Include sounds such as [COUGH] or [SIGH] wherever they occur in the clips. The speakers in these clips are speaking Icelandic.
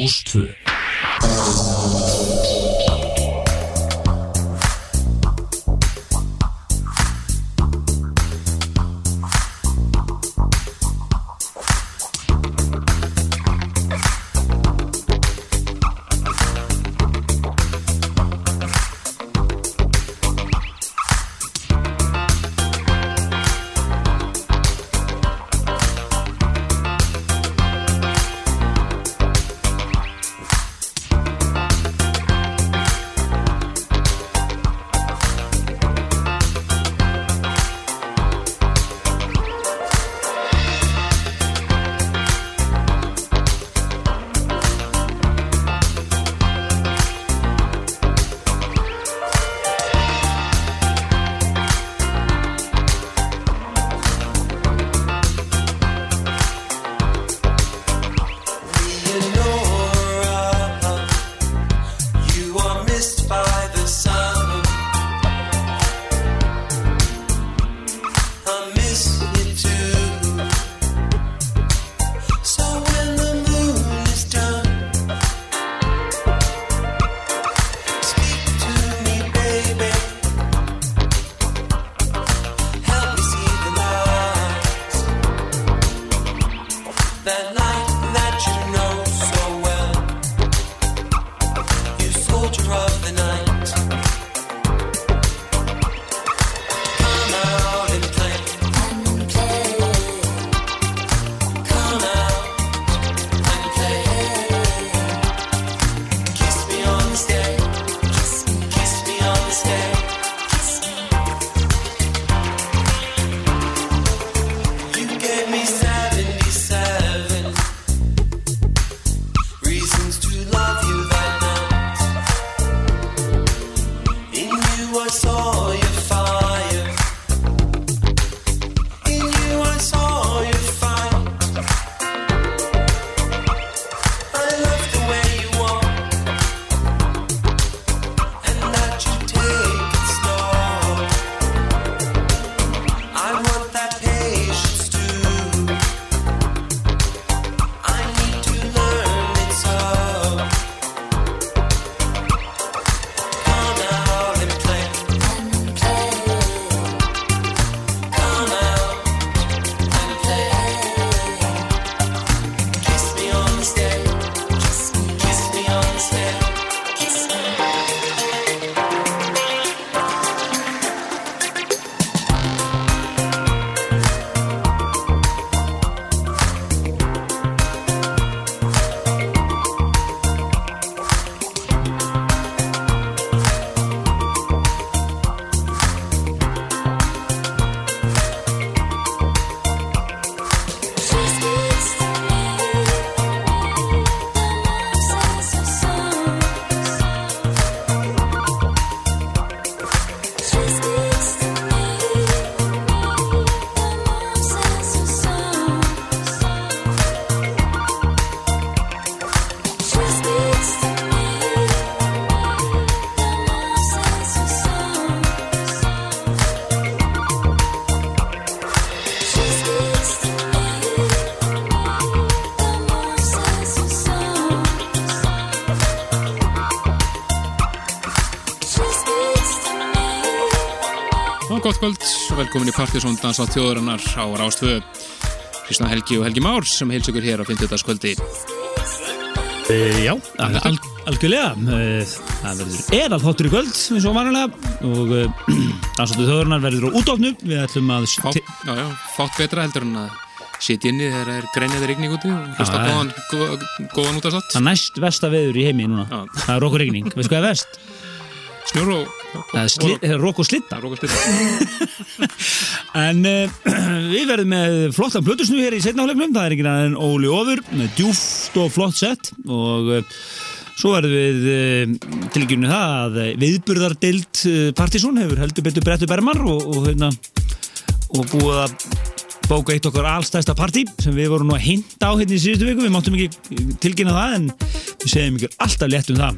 Rástvö velkomin í Partisón Dansa þjóðurinnar á Rástvö Kristján Helgi og Helgi Már sem heils ykkur hér á 50. kvöldi Uh, já, al al algjörlega. Uh, það verður eðal þáttur í kvöld eins og vanulega og uh, dansáttu þjóðurnar verður á útofnu. Við ætlum að Fá, já, já, Fátt betra heldur en að sitja inni þegar það er greinið rigning úti og hlusta góðan, góðan, út af sátt það næst vesta veður í heimi núna. Já. það er og regning, veistu hvað er vest? Snjór og rók og slitta [LAUGHS] en uh, [CLEARS THROAT] við verðum með flottan plötusnú hér í setnálegnum það er ekki en Óli Óður með djúft og flott sett og uh, Svo verðum við uh, tilgjörnum það að viðburðardild Partíson hefur heldur betur brettu bermar og, og, hérna, og búið að bóka eitt okkar allstæsta partí sem við vorum nú að hinta á hérna í síðustu viku, við máttum ekki tilkynna það en við segjum ykkur alltaf létt um það.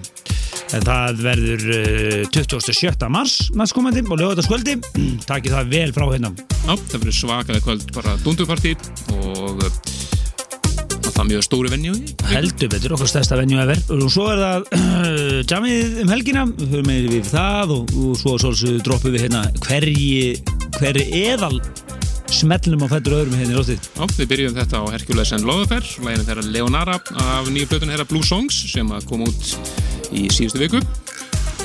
En það verður uh, 27. mars næstkomandi og lögataskvöldi, takið það vel frá hérna. Já, það verður svakalega kvöld bara dundurpartí og uh, það mjög stóri venju heldur betur, okkar stærsta venju ever og svo er það jamið um helgina við höfum með við það og, og svo svolítið droppum við hérna hverji hverji eðal smellnum á fættur öðrum hérna í lóttið Já, við byrjum þetta á Hercules and Loðafer læginu þeirra Leonara af nýju plötun þeirra Blue Songs sem að koma út í síðustu viku.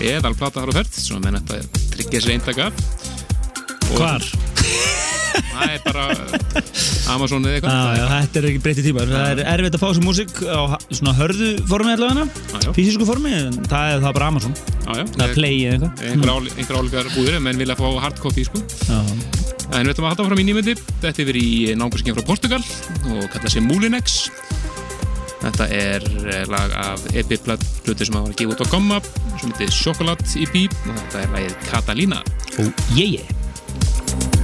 Eðal plata þar á ferð sem menn þetta tryggja sér eintak af. Hvar? Það er bara Amazon eða eitthvað. Já, þetta er ekki breytið tímar. Það er erfitt að fá þessu músík á svona hörðu formi allavega. Já. fysisku formi, það er það bara Amazon. Já, já, það er play eða eitthvað. Einhver, einhver álíkar búðir en menn vilja fá hardcopy sko. En við ætlum að halda fram í nýmyndi þetta er verið í námbursingin frá Portugal og kalla sig Moulinex þetta er eh, lag af EP-plötu sem að var að gefa út á Gomma sem heitir Chocolate EP og þetta er lagið Catalina. Og ég ég Thank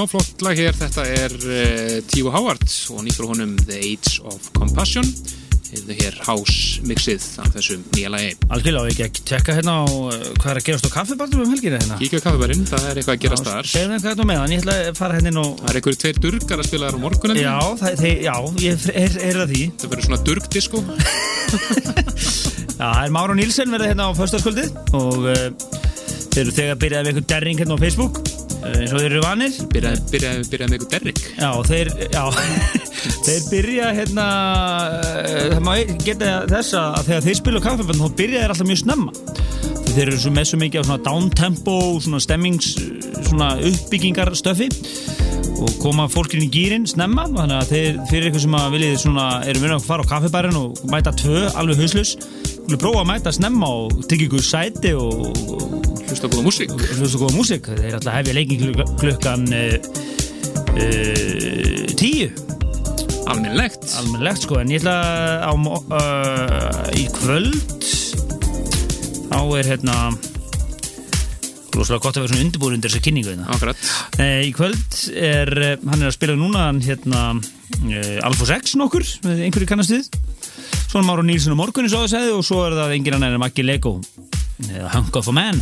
Já, flott lag hér, þetta er uh, Tíu Howard og nýtt frá honum The Age of Compassion. Þetta hér house mixið af þessum nýja lagi. Algjörlega, og ekki að tekka hérna á uh, hvað er að gerast á kaffibaldum um helgina hérna? Kíkja á kaffibærin, það er eitthvað að gerast þar. Segðu mér hvað þetta með hann, ég ætla að fara hérna inn og Það er einhverju tveir durgar að spila þar á morgunin Já, það, þeir, já, ég er, er að því. Það verður svona durgdisko [LAUGHS] Já, það er Máru Nílsen verið hérna á föstaskvöldið og uh, þeir eru þegar byrjaði með einhvern derring hérna á Facebook eins og þeir eru vanir. Byrjaði byrja, byrja með eitthvað derrik Já, þeir, já, [LAUGHS] þeir byrja hérna, uh, það má geta þess að þegar þeir spila kaffibönd þá byrja þeir alltaf mjög snemma. Þeir eru svo með svo mikið á svona downtempo svona stemmings, svona uppbyggingarstöfi og koma fólkinn í gýrin snemma. Þannig að þeir, fyrir ykkur sem að viljið svona, eru verið að fara á kaffibærin og mæta tvö alveg hauslus Þú prófa að mæta snemma og tekja ykkur sæti og Hlusta góða músík. Hlusta góða músík. Þeir er alltaf hefja leikin klukkan, uh, uh, tíu. Almennlegt almennlegt sko. En ég ætla á, uh, í kvöld þá er hérna rosalega gott að vera svona undirbúin undir þessa kynningu hérna. Eh, í kvöld er hann er að spila núna hérna uh, Alfos X nokkur, með einhverju kannast við. Svo er Máru Nílsson á morgunni svo að segja og svo er það engin annar en Maggi Lego Hunk of a Man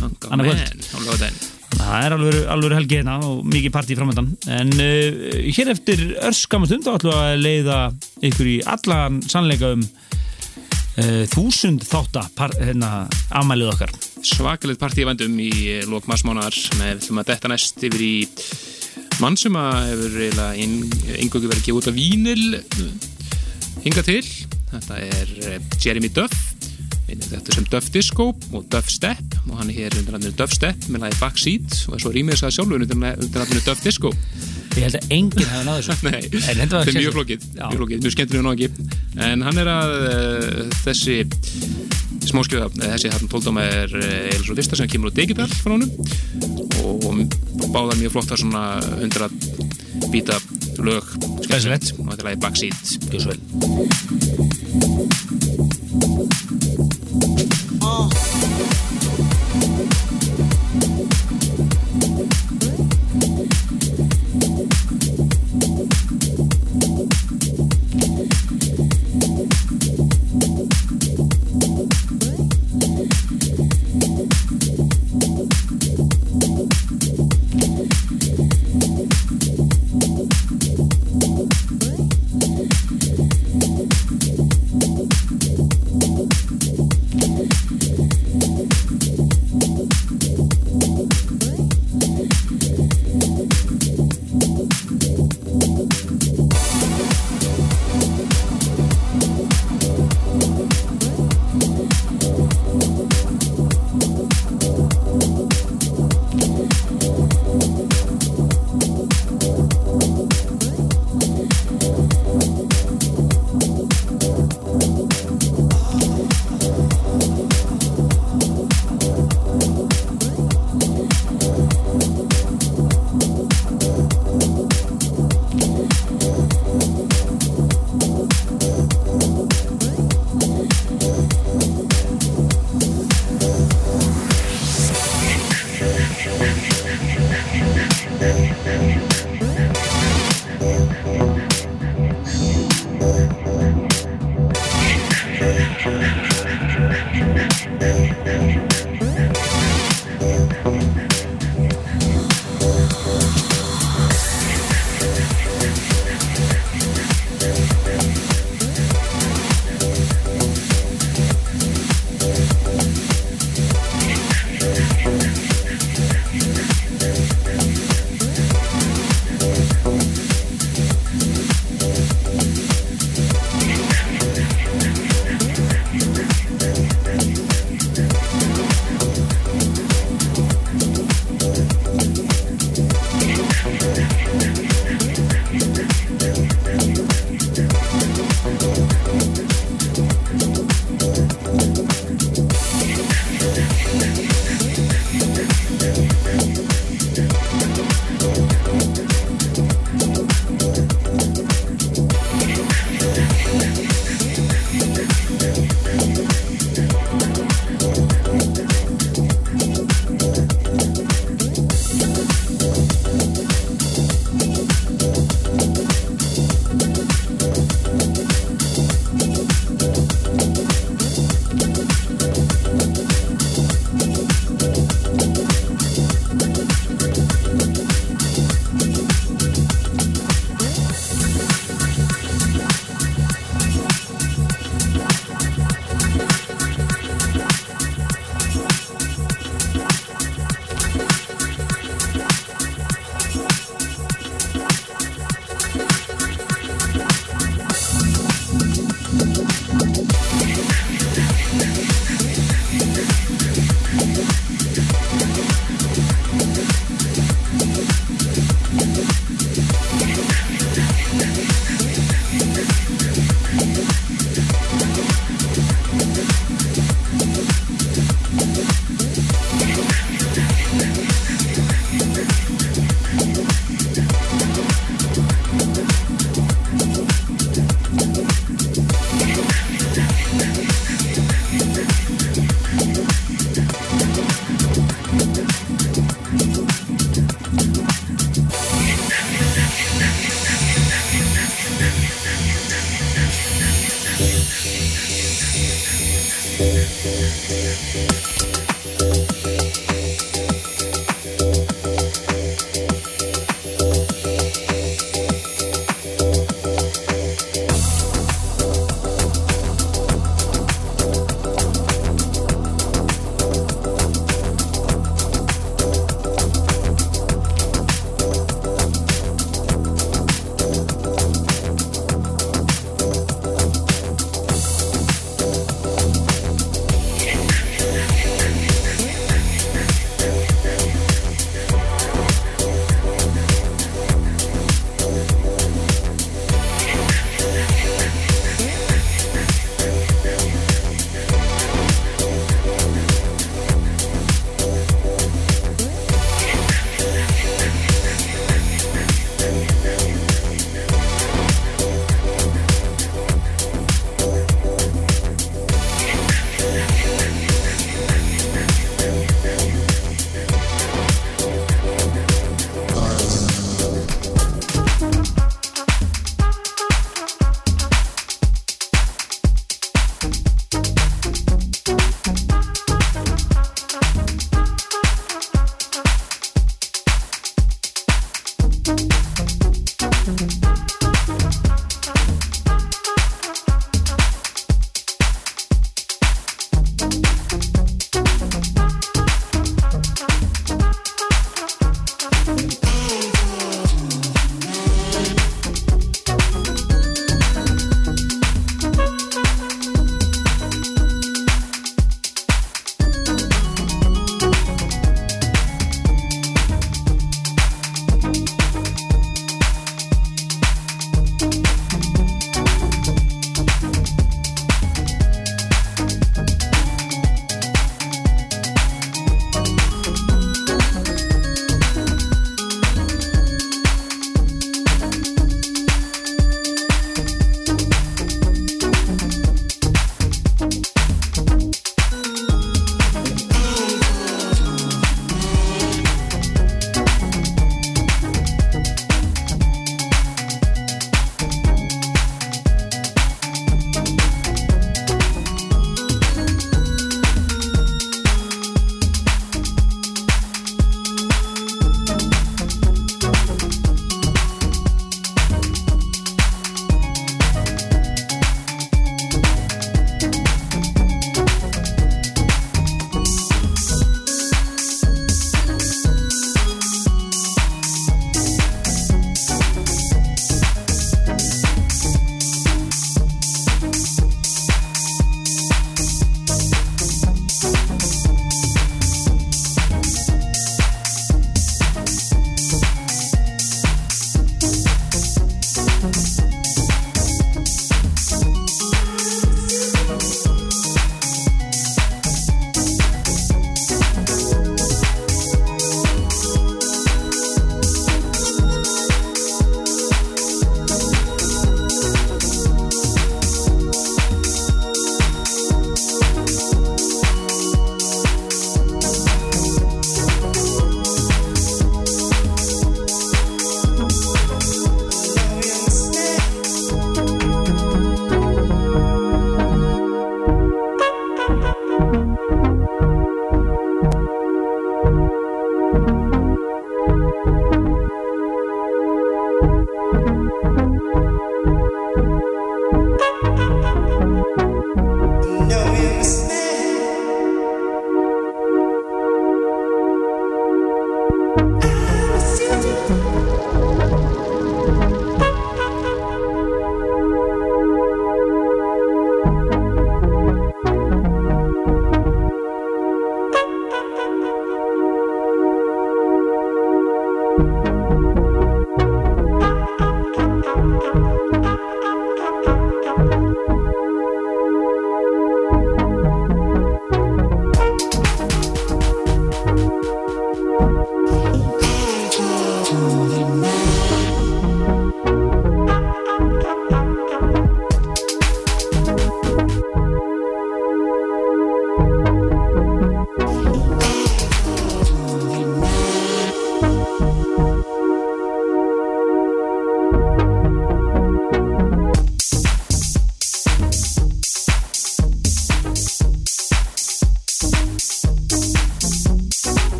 Það er alveg, alveg helgi hérna og mikið partí framöndan. En uh, hér eftir örskamma stund þá ætlum við að leiða ykkur í allan sannleika um uh, þúsund þátta par, hérna, afmælið okkar. Svakalegt partí í vendum í lók massmánar með ætlum að detta næst yfir í mann sem að hefur yngöngu verið gefa út af vínil hinga til. Þetta er eh, Jeremy Duff Einnig þetta sem Duff Disco og Duff Step og hann er hér undir nafninu Duff Step með lagi Backseat og svo rýmið þess að sjálfur undir nafninu Duff Disco Ég held að enginn hefði náðu þessu. [LAUGHS] Nei, En þetta er mjög flókið, mjög flókið, mjög skemmtilega ná ekki. En hann er að uh, þessi smáskjöða, þessi hann tóldama er uh, eða svo lista sem kemur á Digital frá honum. Og báðar mjög flottar svona 100 bíta lög. Glæsilegt. og þetta er lagi Backseat. Gjör svo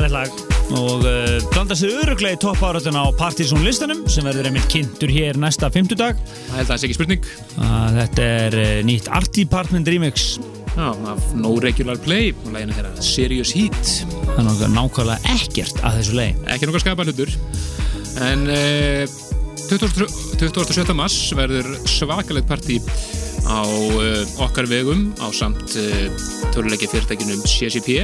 Svakalegt lag og uh, blanda sér öruglega í topp áraðuna á Partizón listanum sem verður einmitt kynntur hér næsta fimmtudag. Það held að það sé ekki spurning Uh, þetta er uh, nýtt Art Department remix. Já, af No Regular Play og læginu þeirra Serious Heat Það er nákvæmlega ekkert að þessu leið. ekki nokkað skapa hlutur en uh, 20, 27. mars verður svakalegt partí á uh, okkar vegum á samt töluleiki fyrirtækinum CCP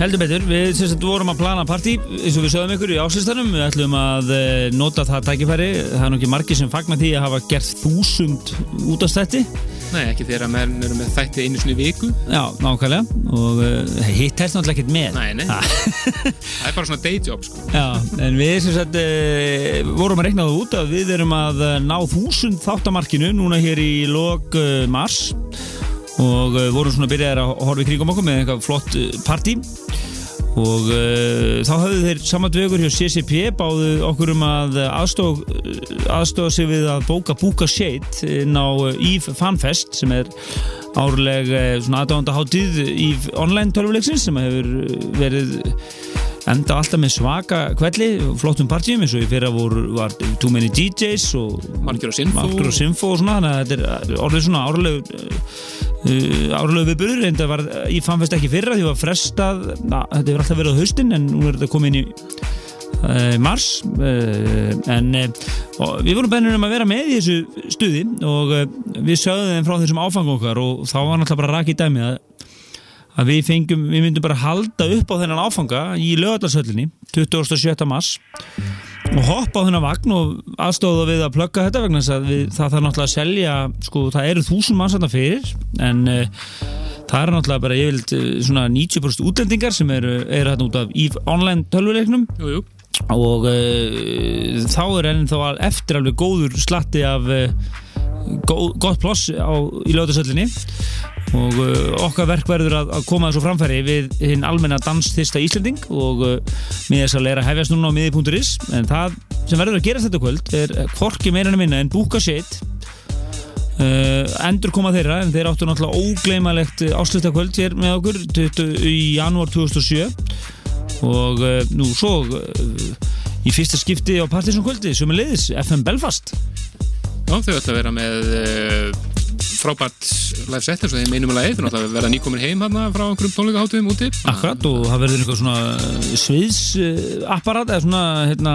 Heldur betur, við sagt vorum að plana partí eins og við sögum ykkur í áslistanum við ætlum að uh, nota það tækifæri. Það er nú ekki margir sem fagnar því að hafa gert þúsund útastætti Nei, ekki þegar að menn eru með þætti einu sinni í viku. Já, nákvæmlega. Og uh, hitt helst náttúrulega ekkert með. Nei, nei. Ha. [LAUGHS] Það er bara svona day job sko. Já, en við sem sagt uh, vorum að reikna það út að við erum að ná þúsund þáttamarkinu núna hér í lok uh, mars og uh, vorum svona byrjaðir að horfa í kringum okkur með eitthvað flott uh, partí. Og uh, þá höfðu þeir saman dvegur hjá CCP báðu okkur um að aðstofa sig við að bóka Búka Shade inn á Eve Fanfest sem er árleg svona aðdánda hátíð Eve online tölvuleiksins sem hefur verið enda alltaf með svaka kvelli flottum partíum eins og í fyrra voru, var Too Many DJs og Margur og Sinfo og svona þannig að þetta er orðið svona árleg uh, árleg viðburður en það var í fanfest ekki fyrra því var frestað na, þetta hefur alltaf verið á haustin en nú er þetta komið inn í uh, mars uh, en uh, við vorum bennir um að vera með í þessu stuði og við sögðum þeim frá þessum áfangum okkar og þá var náttúrulega bara rakið dæmi að að við fengum, við myndum bara halda upp á þennan áfanga í lögadarsöllinni 27. mars og hoppa á þennan vagn og aðstóða við að plugga þetta vegna að við, það þarf náttúrulega að selja sko, það eru þúsund manns þarna fyrir en uh, það er náttúrulega bara ég vild uh, svona 90% útlendingar sem eru, eru hérna út af í online tölvuleiknum. Jú, jú. Og uh, þá er enn þá eftir alveg góður slatti af uh, góð, gott ploss á, í lögðarsöllinni og uh, okkar verk verður að, að koma þessu framfæri við hinn almenna dansþista Íslending. Og uh, með þess að læra hefjast núna á miði.is en það sem verður að gerast þetta kvöld er hvorki meira en minna en búka sitt Uh, endur koma þeirra en þeir áttu náttúrulega ógleymalegt áslita kvöld hér með okkur 20, í janúar 2007 og uh, nú svo í fyrsta skipti á Partiðsson kvöldi sem er leiðis, FM Belfast Já, þau ætla að vera með uh, frábært live set eins og þeim einum að leið, ætla að vera nýkomin heim hérna frá einhverjum tónleikaháttuðum úti. Akkurat og það verður eitthvað svona sviðsapparat eða svona hérna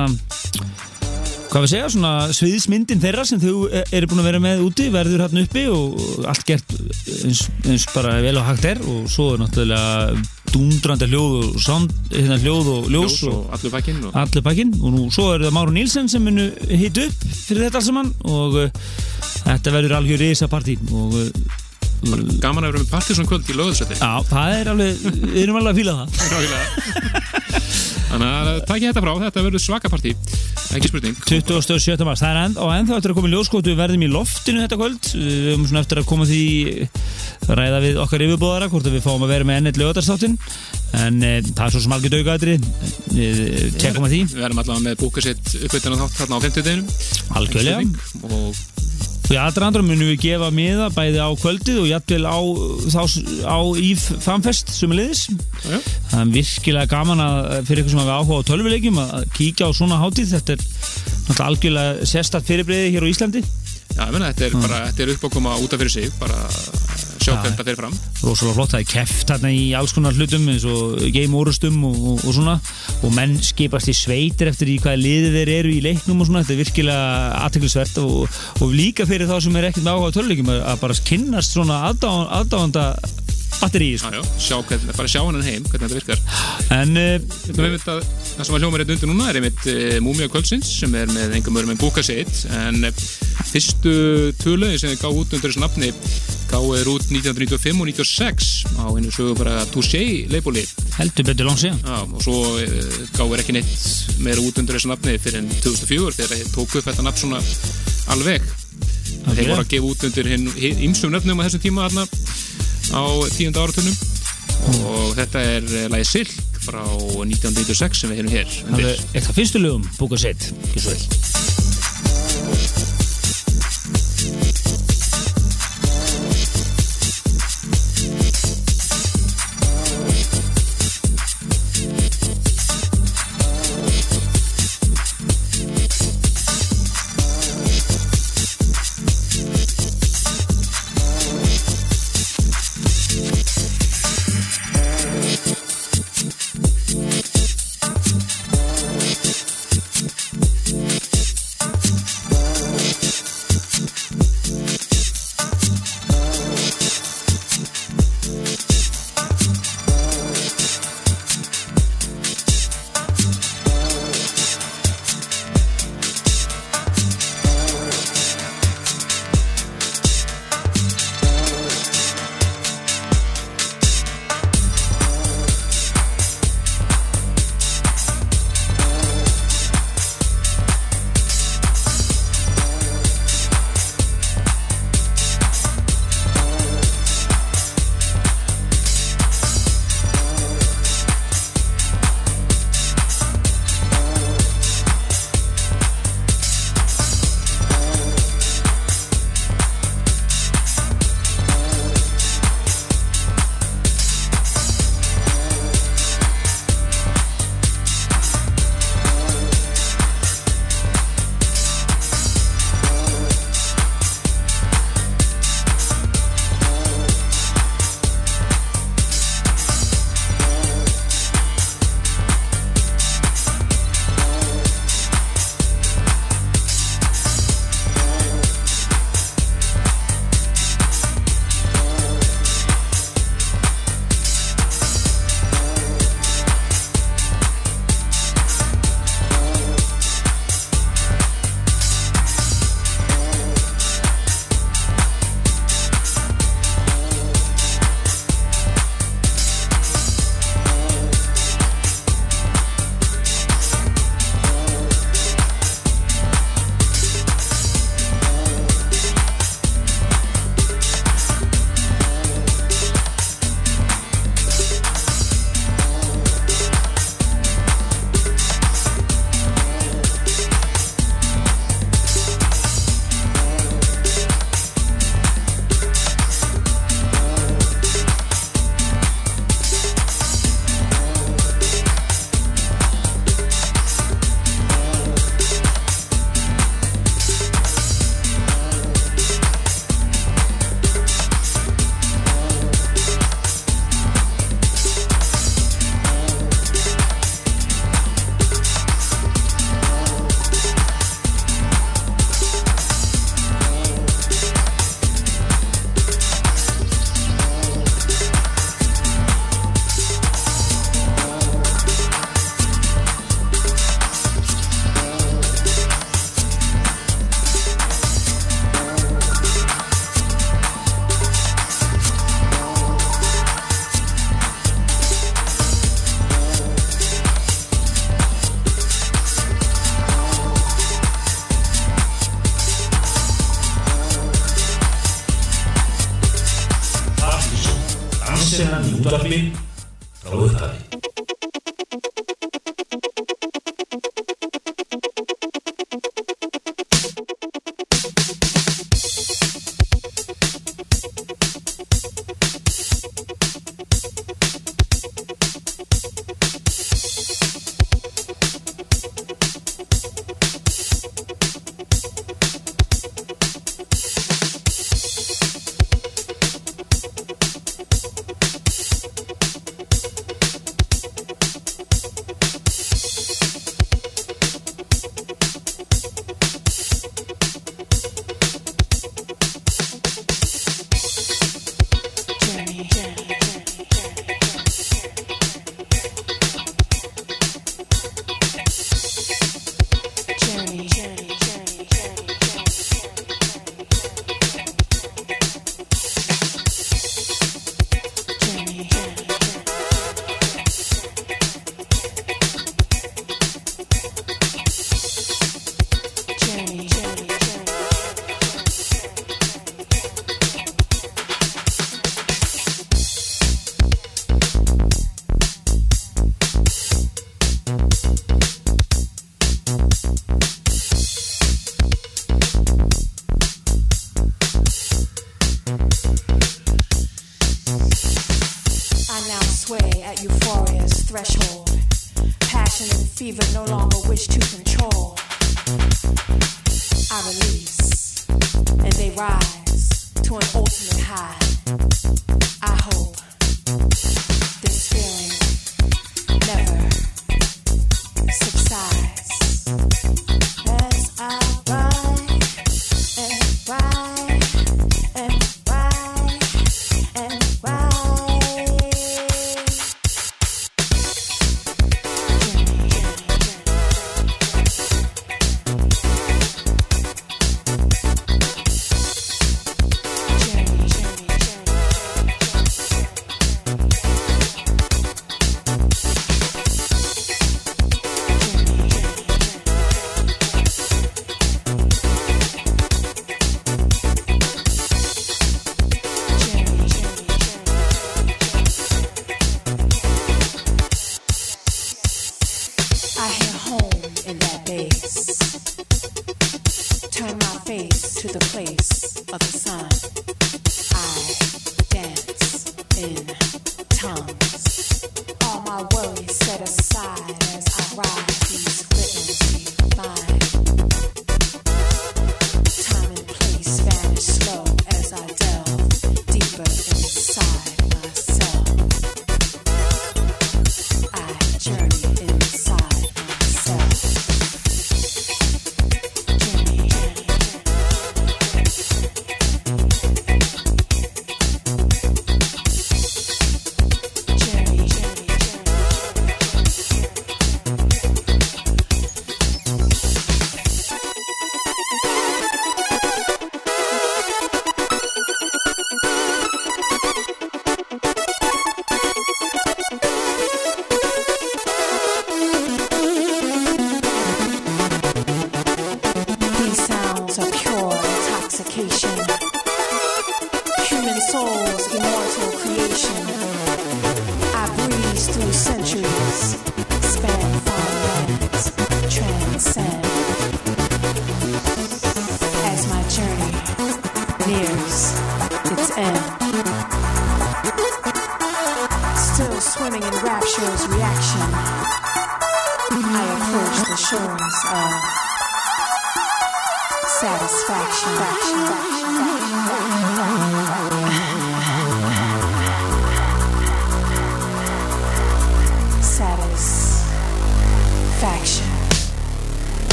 hvað við segja, svona sviðsmyndin þeirra sem þau eru búin að vera með úti verður hérna uppi og allt gert eins, eins bara vel og hægt er. Og svo er náttúrulega dundrandi hljóð og sound, hérna, hljóð og ljós, Ljós og allur pakkinn og pakkin og nú svo er það Máru Nílsen sem munu hit upp fyrir þetta alls saman og uh, þetta verður algjör risa partí og uh, gaman að vera með Partiðsson kvöld í löðsætti já, það er alveg, við erum alveg að fíla það [LAUGHS] Þannig að takk ég þetta frá, þetta verður svaka partí. Ekki spurning. 27. mars, það er enn, og ennþá eftir að koma í ljóskótu við verðum í loftinu þetta kvöld. Við höfum svona eftir að koma því ræða við okkar yfirbúðara hvort við fáum að vera með ennett lögadarstáttinn en e, það er svo við eh, tekum að því. Við verðum allavega með búka sitt uppveitan þátt þarna á 50 deginum algjörlega og og í aðra munum við gefa miða bæði á kvöldið og jafnvel á, þá, á Íf Fanfest sem er liðis já, það er virkilega gaman að fyrir ykkur sem hafa áhuga á tölvuleikjum að kíkja á svona hátíð. Þetta er náttúrulega algjörlega sérstætt fyrirbreyði hér á Íslandi. Já, ég meina, þetta er bara þetta er upp að koma út af fyrir sig bara hvernig þetta fer fram. rosalega flott, það er keft hérna í alls konar hlutum eins og game orustum og, og, og svona. Og menn skipast í sveitir eftir í hvaða liði þeir eru í leiknum og svona, þetta er virkilega aðteklisvert og, og líka fyrir þá sem er ekkert með áhuga á töluleikum að, bara kynnast svona aðdáðan, aðdáðanda batteríi sko. já, já, sjá hvernig, bara sjá hann heim hvernig þetta virkar. En uh, einmitt að, það sem að hljóma rétt undir núna er einmitt uh, Múmia Kvöldsins sem er með engum öðrum en Búka sitt en uh, fyrstu töluði sem þið gáðu út undir þessu nafni gáðu er út 1995 og 96 á einu sögu bara Touché leifbóli heldur betur langt síðan. Já, og svo gáðu er ekki neitt meira út undir þessu nafni fyrir en 2004 þegar þeir tóku upp þetta nafn svona alveg. Þeir voru að gefa út undir hinn ymsum nöfnum á tíunda áratunum og þetta er uh, lagi Silk frá 1996 sem við erum hér það er eitt af fyrstu lögum búka sett,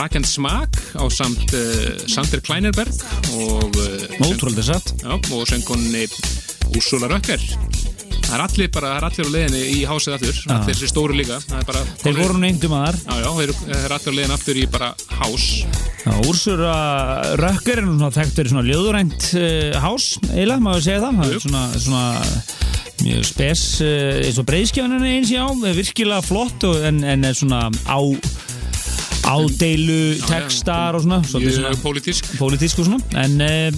Kraken Smak á samt uh, Sander Kleinerberg og, uh, satt já, og söngkonni Úrsula Rökker. Það er allir bara, það er allir á leiðinni í hásið aftur, allir þessi stóru líka. Það er bara... Þeir voru aðar Já, já, þeir, þeir eru allir á leiðinni aftur í bara hás. Já, Úrsura Rökker er svona þekkt verið svona ljóðurænt uh, hás, eiginlega, maður segja það það er svona, svona mjög spes eins og breyðskjáðan henni eins já, er virkilega flott en, en er svona á ádeilu textar og svona, svona pólitísk. pólitísku svona en uh,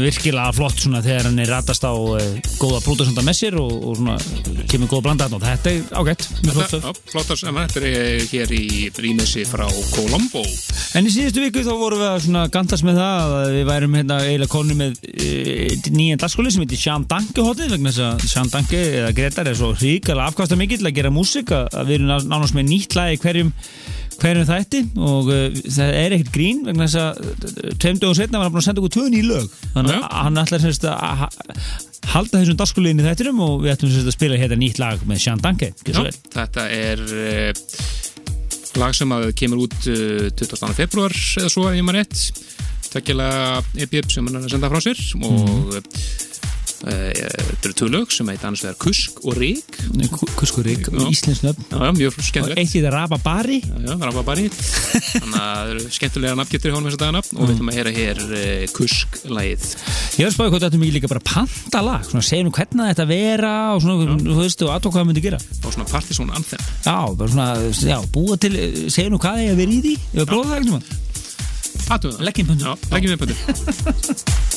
virkilega flott svona þegar hann er ratast á uh, góða brútasönda með sér og, og svona kemur góða blanda og þetta er ágætt, Þetta, flottar þetta er hér í rýmissi frá Colombo. En í síðustu viku þá vorum við að svona gantast með það að við værum hérna eiginlega konu með e, nýjan dagskóli sem heitir Sján Danke hotið vegna þess að Sján Danke eða Gretar er svo ríkala afkvæmsta mikill að gera músik að, við erum ná- nánast með nýtt lag í hverjum hverjum þætti og uh, það er ekkert grín vegna þess að uh, tveim dögum setna var hann búin að senda okkur tvö ný lög. Þannig að hann ætlar semst að ha- halda þessum dagskóliðin í þættinum og við ætlum semst að spila hérna nýtt lag með Sján Danke þetta er uh, lag sem að kemur út uh, 22. februar eða svo ef ég maður rétt. Tekkilega EP sem hann er að senda frá sér og uh, þetta eru tvö lög sem heit annars vegar Kusk og Rík Kuskurík, Já. íslensnöfn já, já, mjög og skemmtilegt eitt það Rababari. Bara [LAUGHS] þannig að það eru skemmtilega nafngjötur í honum þess að dagana. Og við ætlum að heyra hér uh, Kusk-lagið Ég var að spáði hvað þetta mikið líka bara panta lag nú hvernig að vera og svona, þú veist, og aðtók hvað það myndi gera. Og svona partysón anthem. Já, bara svona, já, búa til segja nú hvað það er að vera í því. Að prófa það leggjum við pöndu [LAUGHS]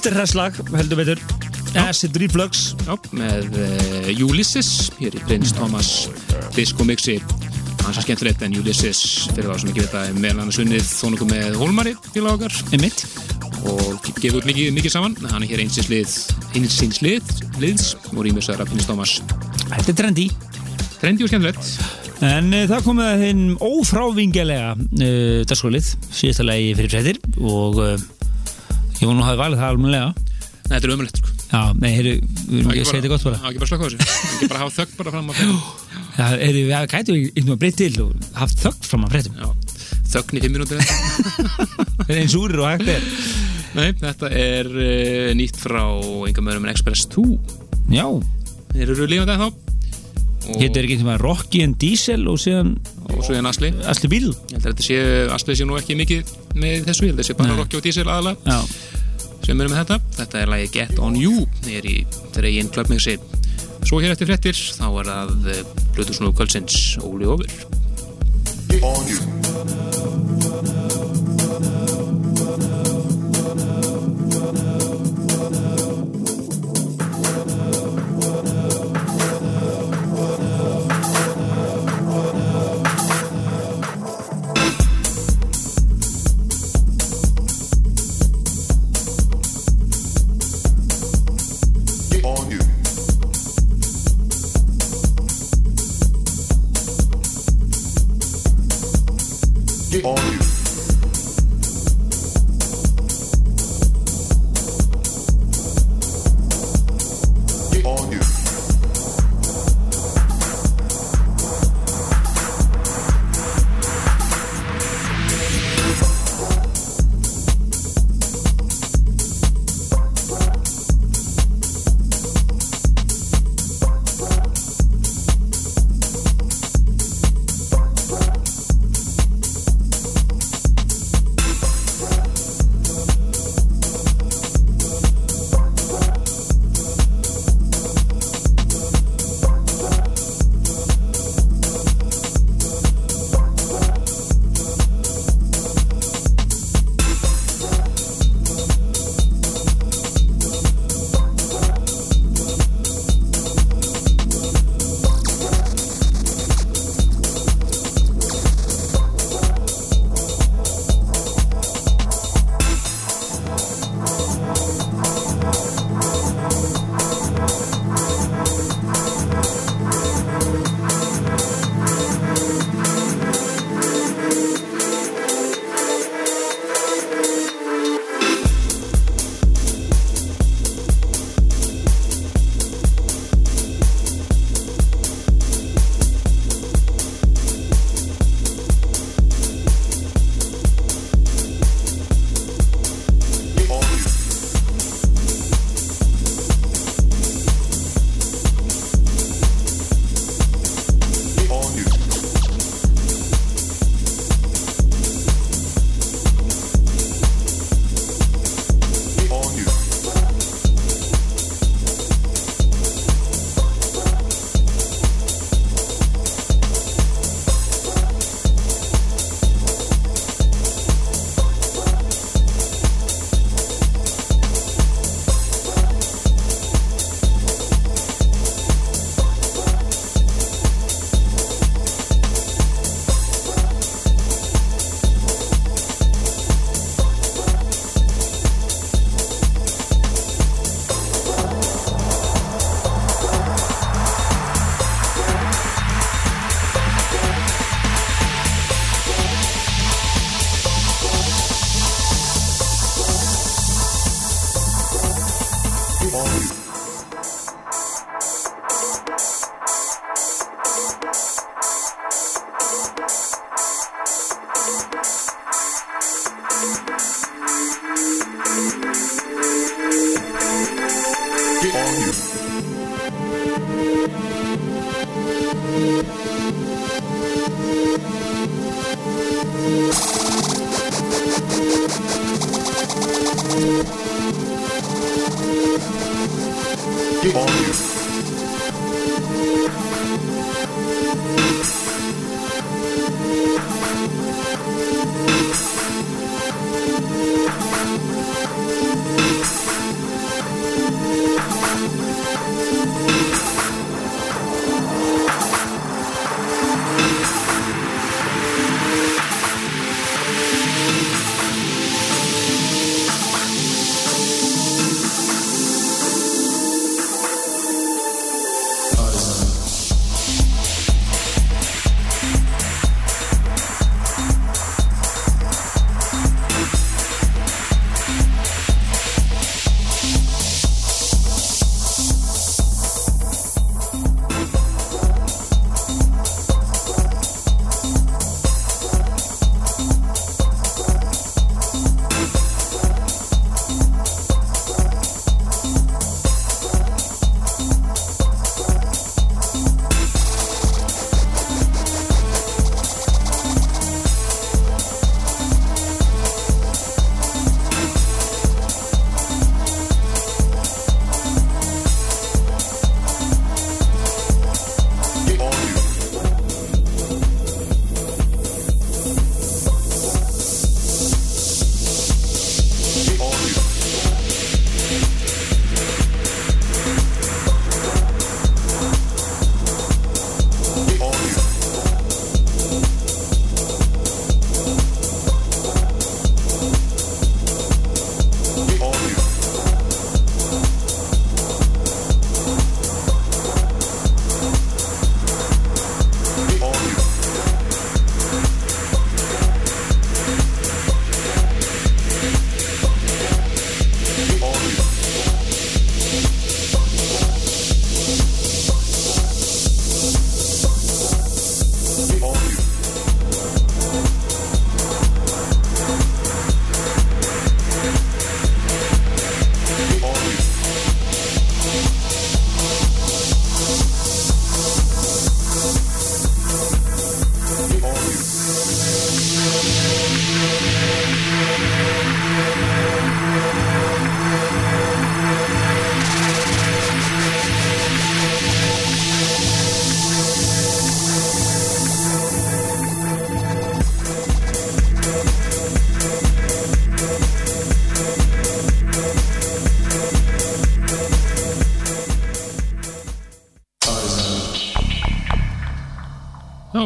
Þetta er hresslag, heldur betur. Acid Reflux. Já, með uh, Ulysses hér í Prins Thomas Disco Mixi hans er skemmtilegt en Ulysses fyrir þá sem ekki vita er meðal annars unnið þónungum með Hólmari til okkar. Einmitt. Og út mikið, mikið saman. Hann er hér einsins lið einsins lið, liðs og rýmisar af Prins Thomas. Þetta er trendi trendi og skemmtilegt. En uh, það komið að hinn ófrávingjalega uh, dagskólið, síðasta lagi fyrir fréttir og ég vona að hafa valið það almenlega Nei, þetta er ömulegt sko. Já, nei, heyrðu, við erum ekki að segja þetta gott bara Það er ekki bara slökk á þessu. Ekki bara hafa þögg bara fram að fréttum. [GASPS] Já, heyrðu, við gætum einhvern veginn breytt til og haft þögn fram að fréttum. Já, þögn í fimm mínútur Það [LAUGHS] er eins úrir og hægt er. Nei, þetta er uh, nýtt frá enga möðum en Express 2 Já, Þeir eru lífandi þá og, hétt er ekki einhvern veginn Rocky and Diesel og síðan og svo er Asli. Asli Bíl Ég held að þetta sé, Asli sé nú ekki mikið með þessu, ég held að þetta sé bara. Rocky og Diesel aðalega. Já, sem eru með þetta. Þetta er lagi Get On You er í dregin klöpmixi. Svo hér eftir frettir, þá er það Plutusnú Kvöldsins Óli Ófur.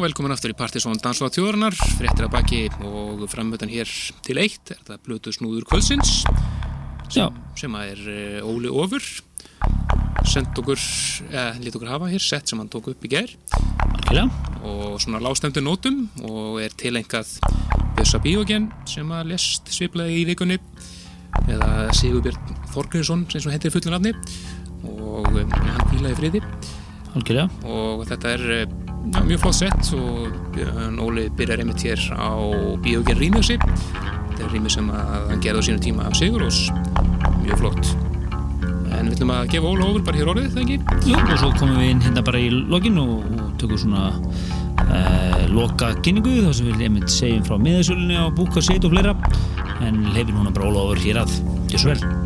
Velkomin aftur í Partisón Dansláð tjóðarnar, fréttir að baki og framötan hér til eitt er þetta Blötu snúður kvöldsins Já, sem að er eh, Óli Ofur. Send okkur, eða lít okkur hafa hér sett sem hann tók upp í ger algjörlega. og svona lágstemdu nótum og er tilengað Bjössa Bíogen sem að lest sviplaði í vikunni eða Sigurbjörn Þorgrinsson sem svo hendir fullu nafni og um, hann hvílaði friði. Algjörlega. og þetta er eh, mjög flott sett og Björn Óli byrjar einmitt hér á Bíogen rýmjöksi þetta er rýmjöð sem hann gerði á sínu tíma af Sigurós mjög flott. En við ætlum að gefa Óla Ofur bara hér orðið, það ekki? Jú, og svo komum við inn hérna bara í lokin og, og tökum svona uh, loka kynningu þá sem við einmitt segjum frá miðasölunni á búka set og fleira. En leifir núna bara Óla ofur hér að. Svo vel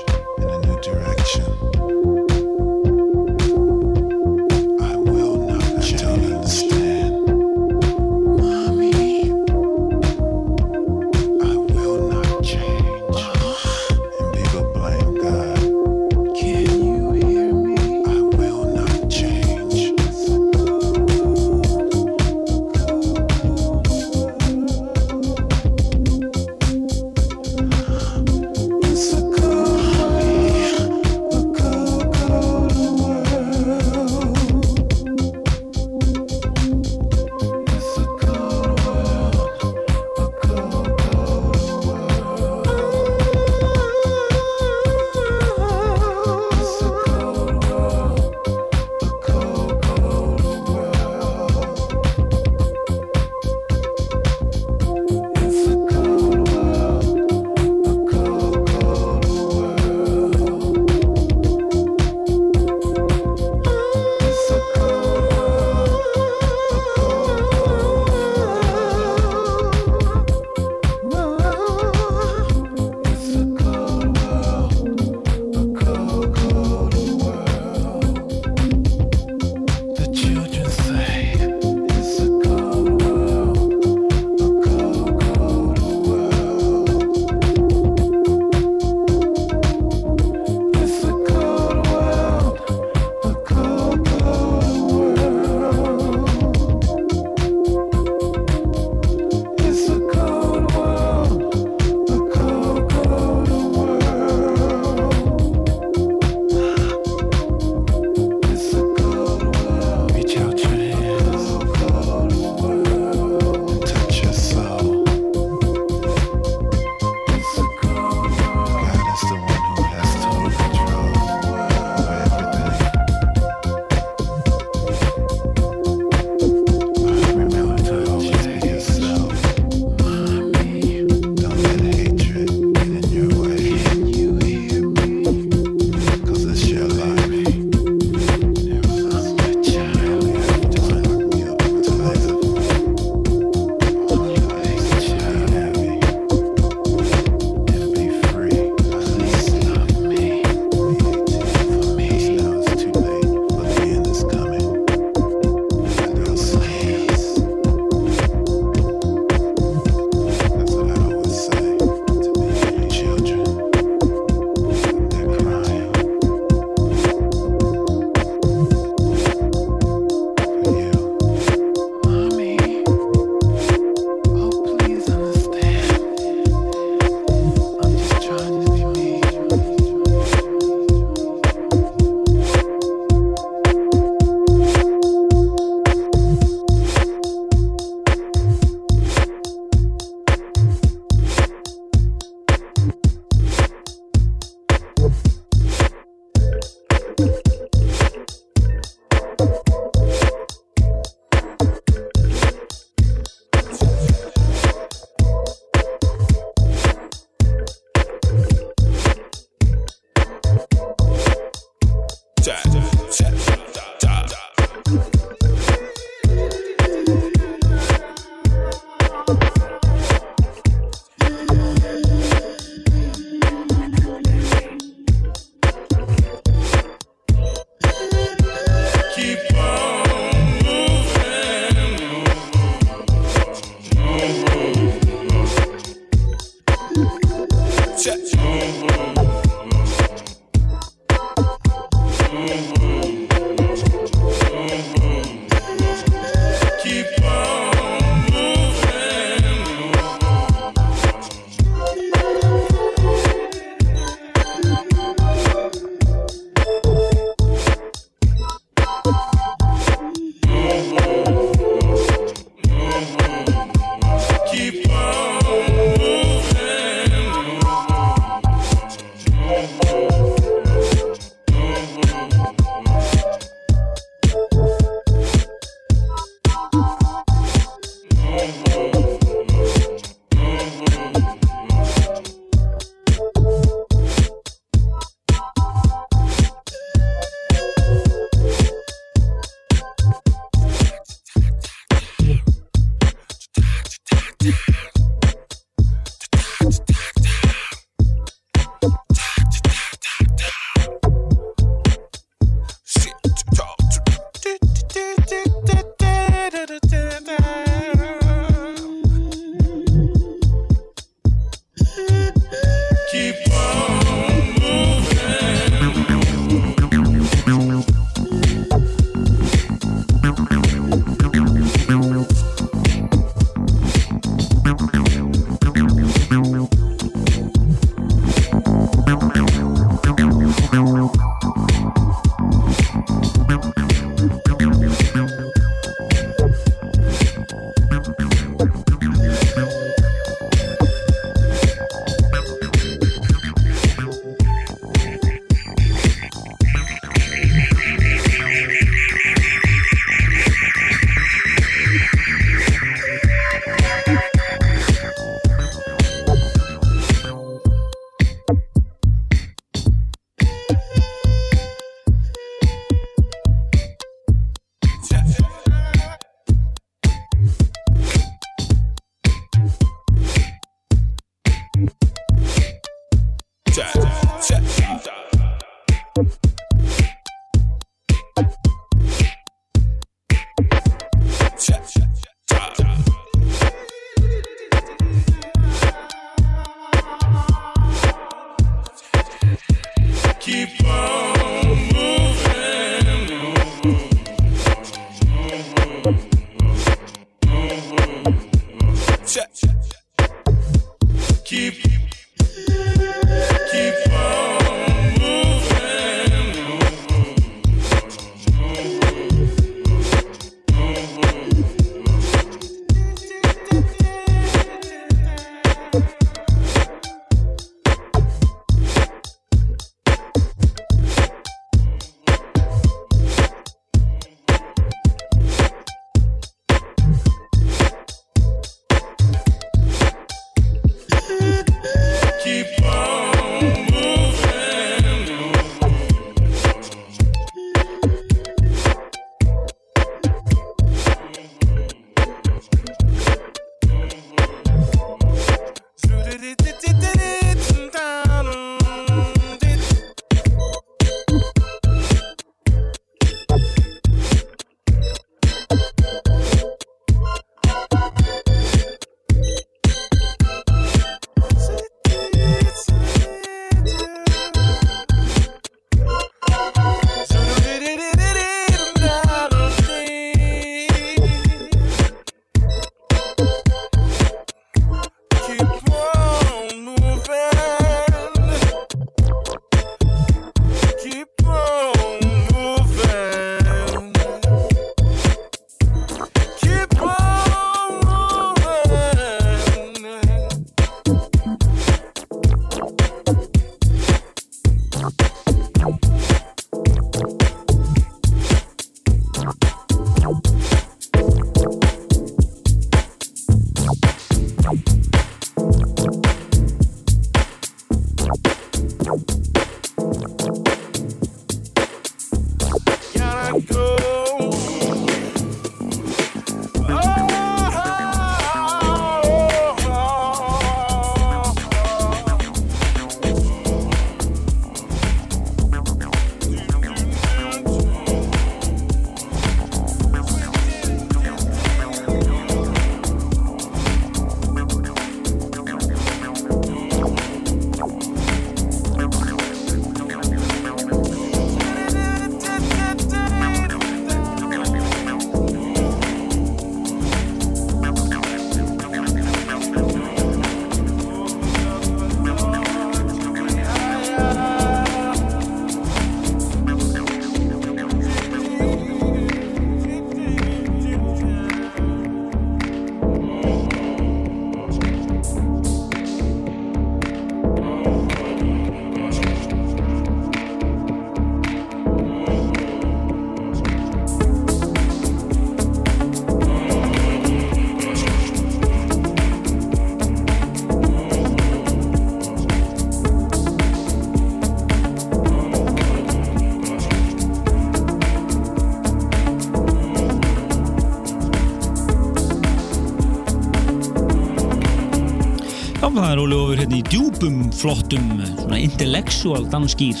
er Óli Ófur hérna í djúpum, flottum, svona intellectual danskýr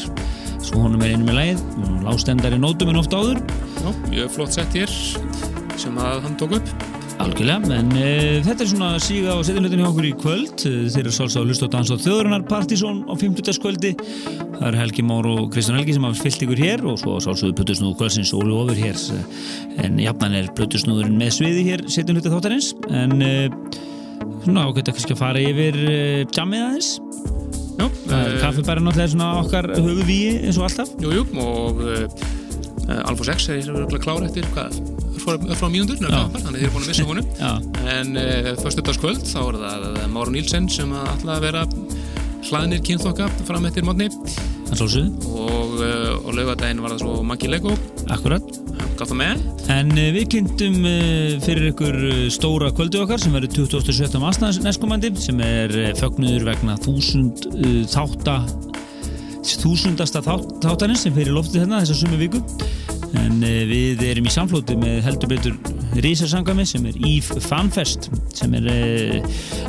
svo honum er einu með leið lástendari nótum en oft áður. Já, mjög flott sett hér sem að hann tók upp. Algjörlega, en e, þetta er svona síga á setjumhlutin hjá okkur í kvöld. Þeir eru sálsá að hlusta á dans á þjóðurinnar partysón á 50. kvöldi það er Helgi Már og Kristján Helgi sem hafa fyllt ykkur hér og svo sálsöðu Plutusnúðu kvöldsins Óli Ófur hér. En jafnan er Plutusnúðurinn með sviði hér setjumhlutin þáttarins. En e, svona ákveðt að að fara yfir e, jammið aðeins er kaffibæri náttúrulega svona okkar höfuvíi eins og alltaf. Jú, jú, og uh, Alfa 6 er örugglega klár eftir hvað, frá mínútur, Já. þannig þeir eru búin að missa honum. [LAUGHS] Já. En uh, föstudagskvöld, þá er það Máru Nílsen sem að ætla að vera hlaðnir kynþokka fram eftir mótni og, uh, og laugadaginn var það svo Maggi Lego, Akkurat. gaf það með. En uh, við kynntum uh, fyrir ykkur uh, stóra kvöldu okkar sem verður 27. marsna næstkomandi sem er fögnuður vegna þúsund þátta þúsundasta þátt, þáttanins sem fyrir loftið hérna þessa sumu viku en við erum í samflóti með heldur betur rísasangami sem er Eve Fanfest sem er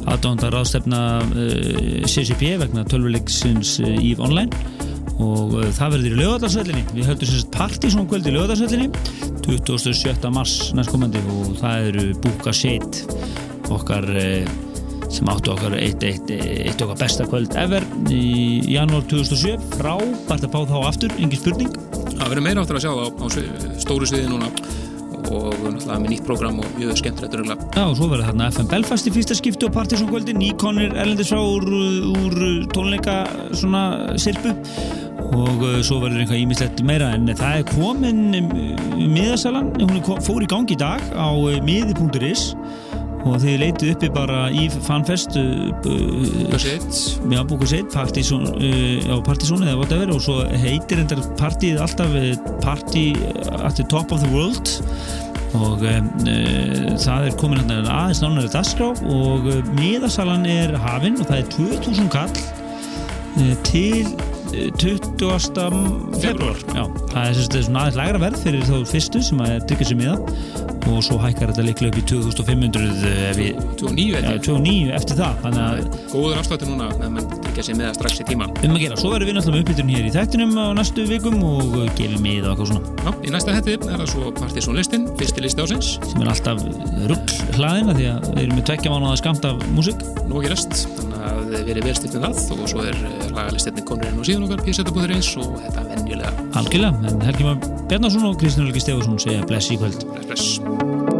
aðdóndar ráðstefna uh, CCP vegna tölvuleiksins Eve Online og uh, það verður í lögadagsvellinni við höldum sérst partysón kvöld í lögadagsvellinni 27. mars næstkomandi og það eru Búka Shade okkar uh, sem áttu okkar eitt, eitt, eitt okkar besta kvöld ever í janúar 2007 frábært að fá þá aftur, engin spurning. Það verður meira áttur að sjá það á, á stóru sviði núna. Og náttúrulega með nýtt program og mjög skemmtilegt röglega. Já, og svo verður þarna FM Belfast í fyrsta skipti og Partiðsson kvöldi, nýkonir erlendis frá úr, úr tónleika svona sirpu og uh, svo verður eitthvað ímislegt meira en það er komin um, miðasalan, hún fór í gang í dag á uh, miði.is og þið leitið uppi bara í fanfest Partiðsson uh, á Partiðsson eða whatever. Og svo heitir endar partíð alltaf Party at the top of the world. Og uh, það er komin hérna aðeins nánari dagskrá. Og miðasalan er hafin og það er 2000 kall til 20. februar það er svona aðeins lægra verð fyrir þá fyrstu sem að tryggja sér miða og svo hækkar þetta líklega upp í 2500 uh, ef við 29 Já, eftir. 29 eftir það þannig að Góður afsláttur núna, en mann tryggja með það strax í tíma. um að gera, svo verðum við náttúrulega með uppbytun hér í þættinum á næstu vikum og uh, gefum mið og eitthvað svona Já, í næsta hætti er það svo Partiðsson listin, fyrsti listi ásins. sem er alltaf rugg hlaðina því að við erum með tvekja mánuða skamt af músík Nú ekki rest, að við erum vel stilt með það. Og svo er lagalistinni konurinn og síðan okkar pjæsetabúður eins og þetta venjulega. Algjörlega, en Helgi Már Bjarnason og Kristján Helgi Stefansson segja bless í kvöld. Bless bless.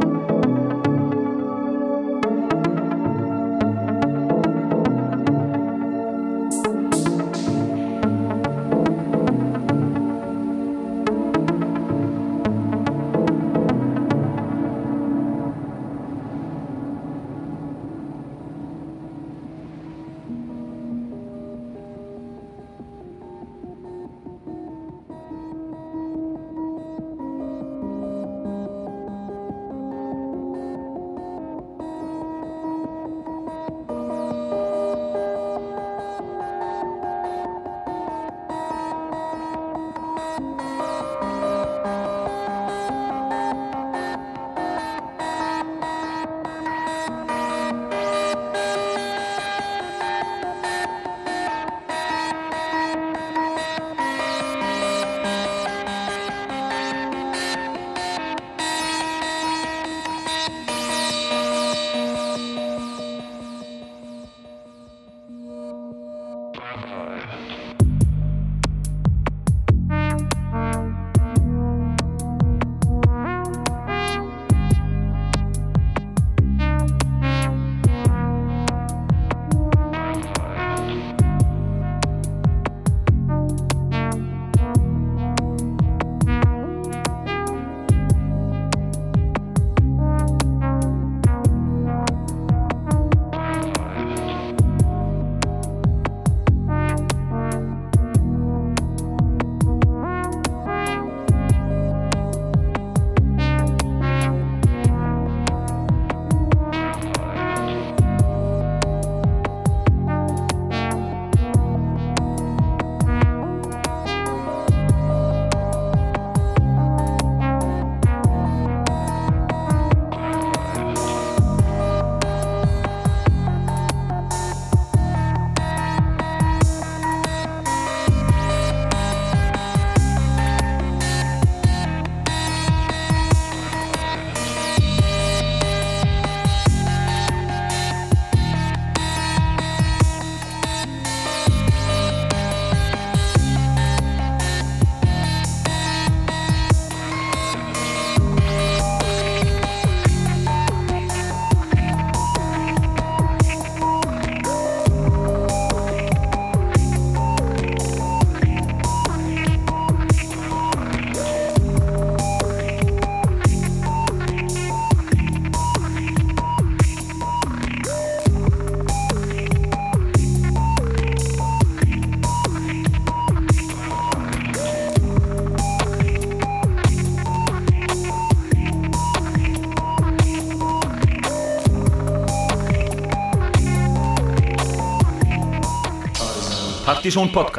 Partizón podcast